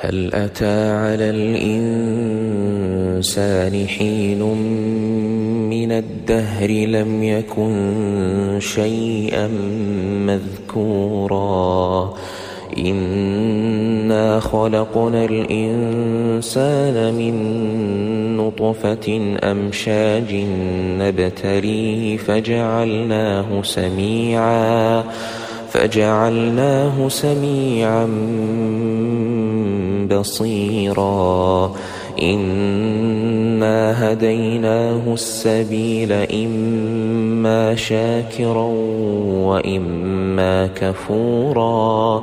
هل أتى على الإنسان حين من الدهر لم يكن شيئا مذكورا؟ إنا خلقنا الإنسان من نطفة أمشاج نبتليه فجعلناه سميعا فجعلناه سميعا بصيرا. إنا هديناه السبيل إما شاكرا وإما كفورا.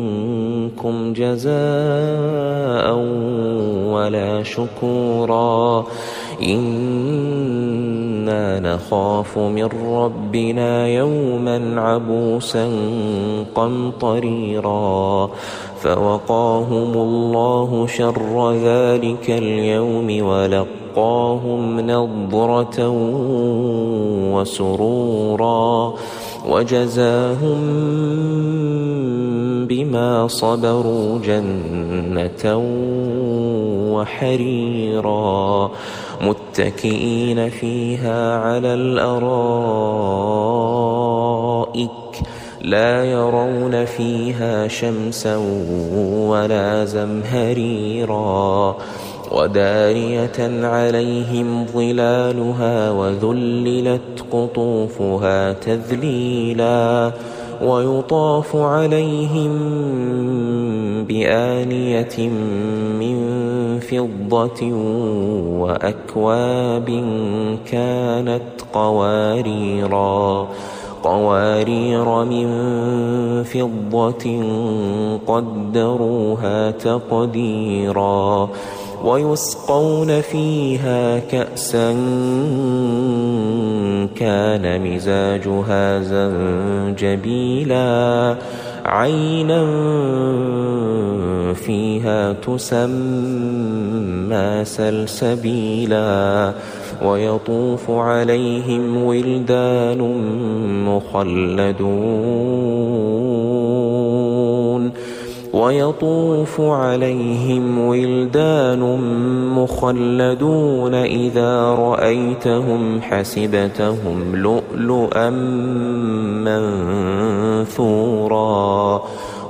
منكم جزاء ولا شكورا. إنا نخاف من ربنا يوما عبوسا قمطريرا. فوقاهم الله شر ذلك اليوم ولقاهم نضرة وسرورا. وجزاهم بما صبروا جنة وحريرا متكئين فيها على الأرائك لا يرون فيها شمسا ولا زمهريرا ودارية عليهم ظلالها وذللت قطوفها تذليلا ويطاف عليهم بآنية من فضة وأكواب كانت قواريرا قوارير من فضة قدروها تقديرا ويسقون فيها كأسا كان مزاجها زنجبيلا عينا فيها تسمى سلسبيلا ويطوف عليهم ولدان مخلدون ويطوف عليهم ولدان مخلدون إذا رأيتهم حسبتهم لؤلؤا منثورا.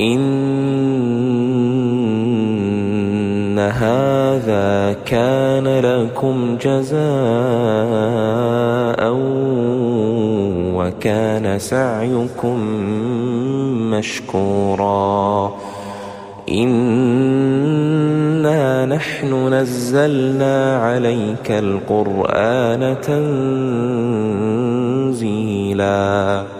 إن هذا كان لكم جزاء وكان سعيكم مشكورا. إنا نحن نزلنا عليك القرآن تنزيلا.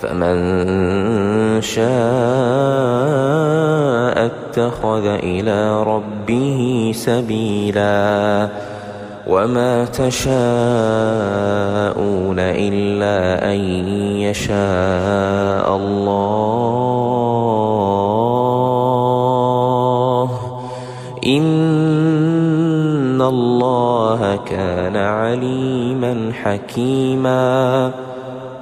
فمن شاء اتخذ إلى ربه سبيلا وما تشاءون إلا أن يشاء الله. إن الله كان عليما حكيما.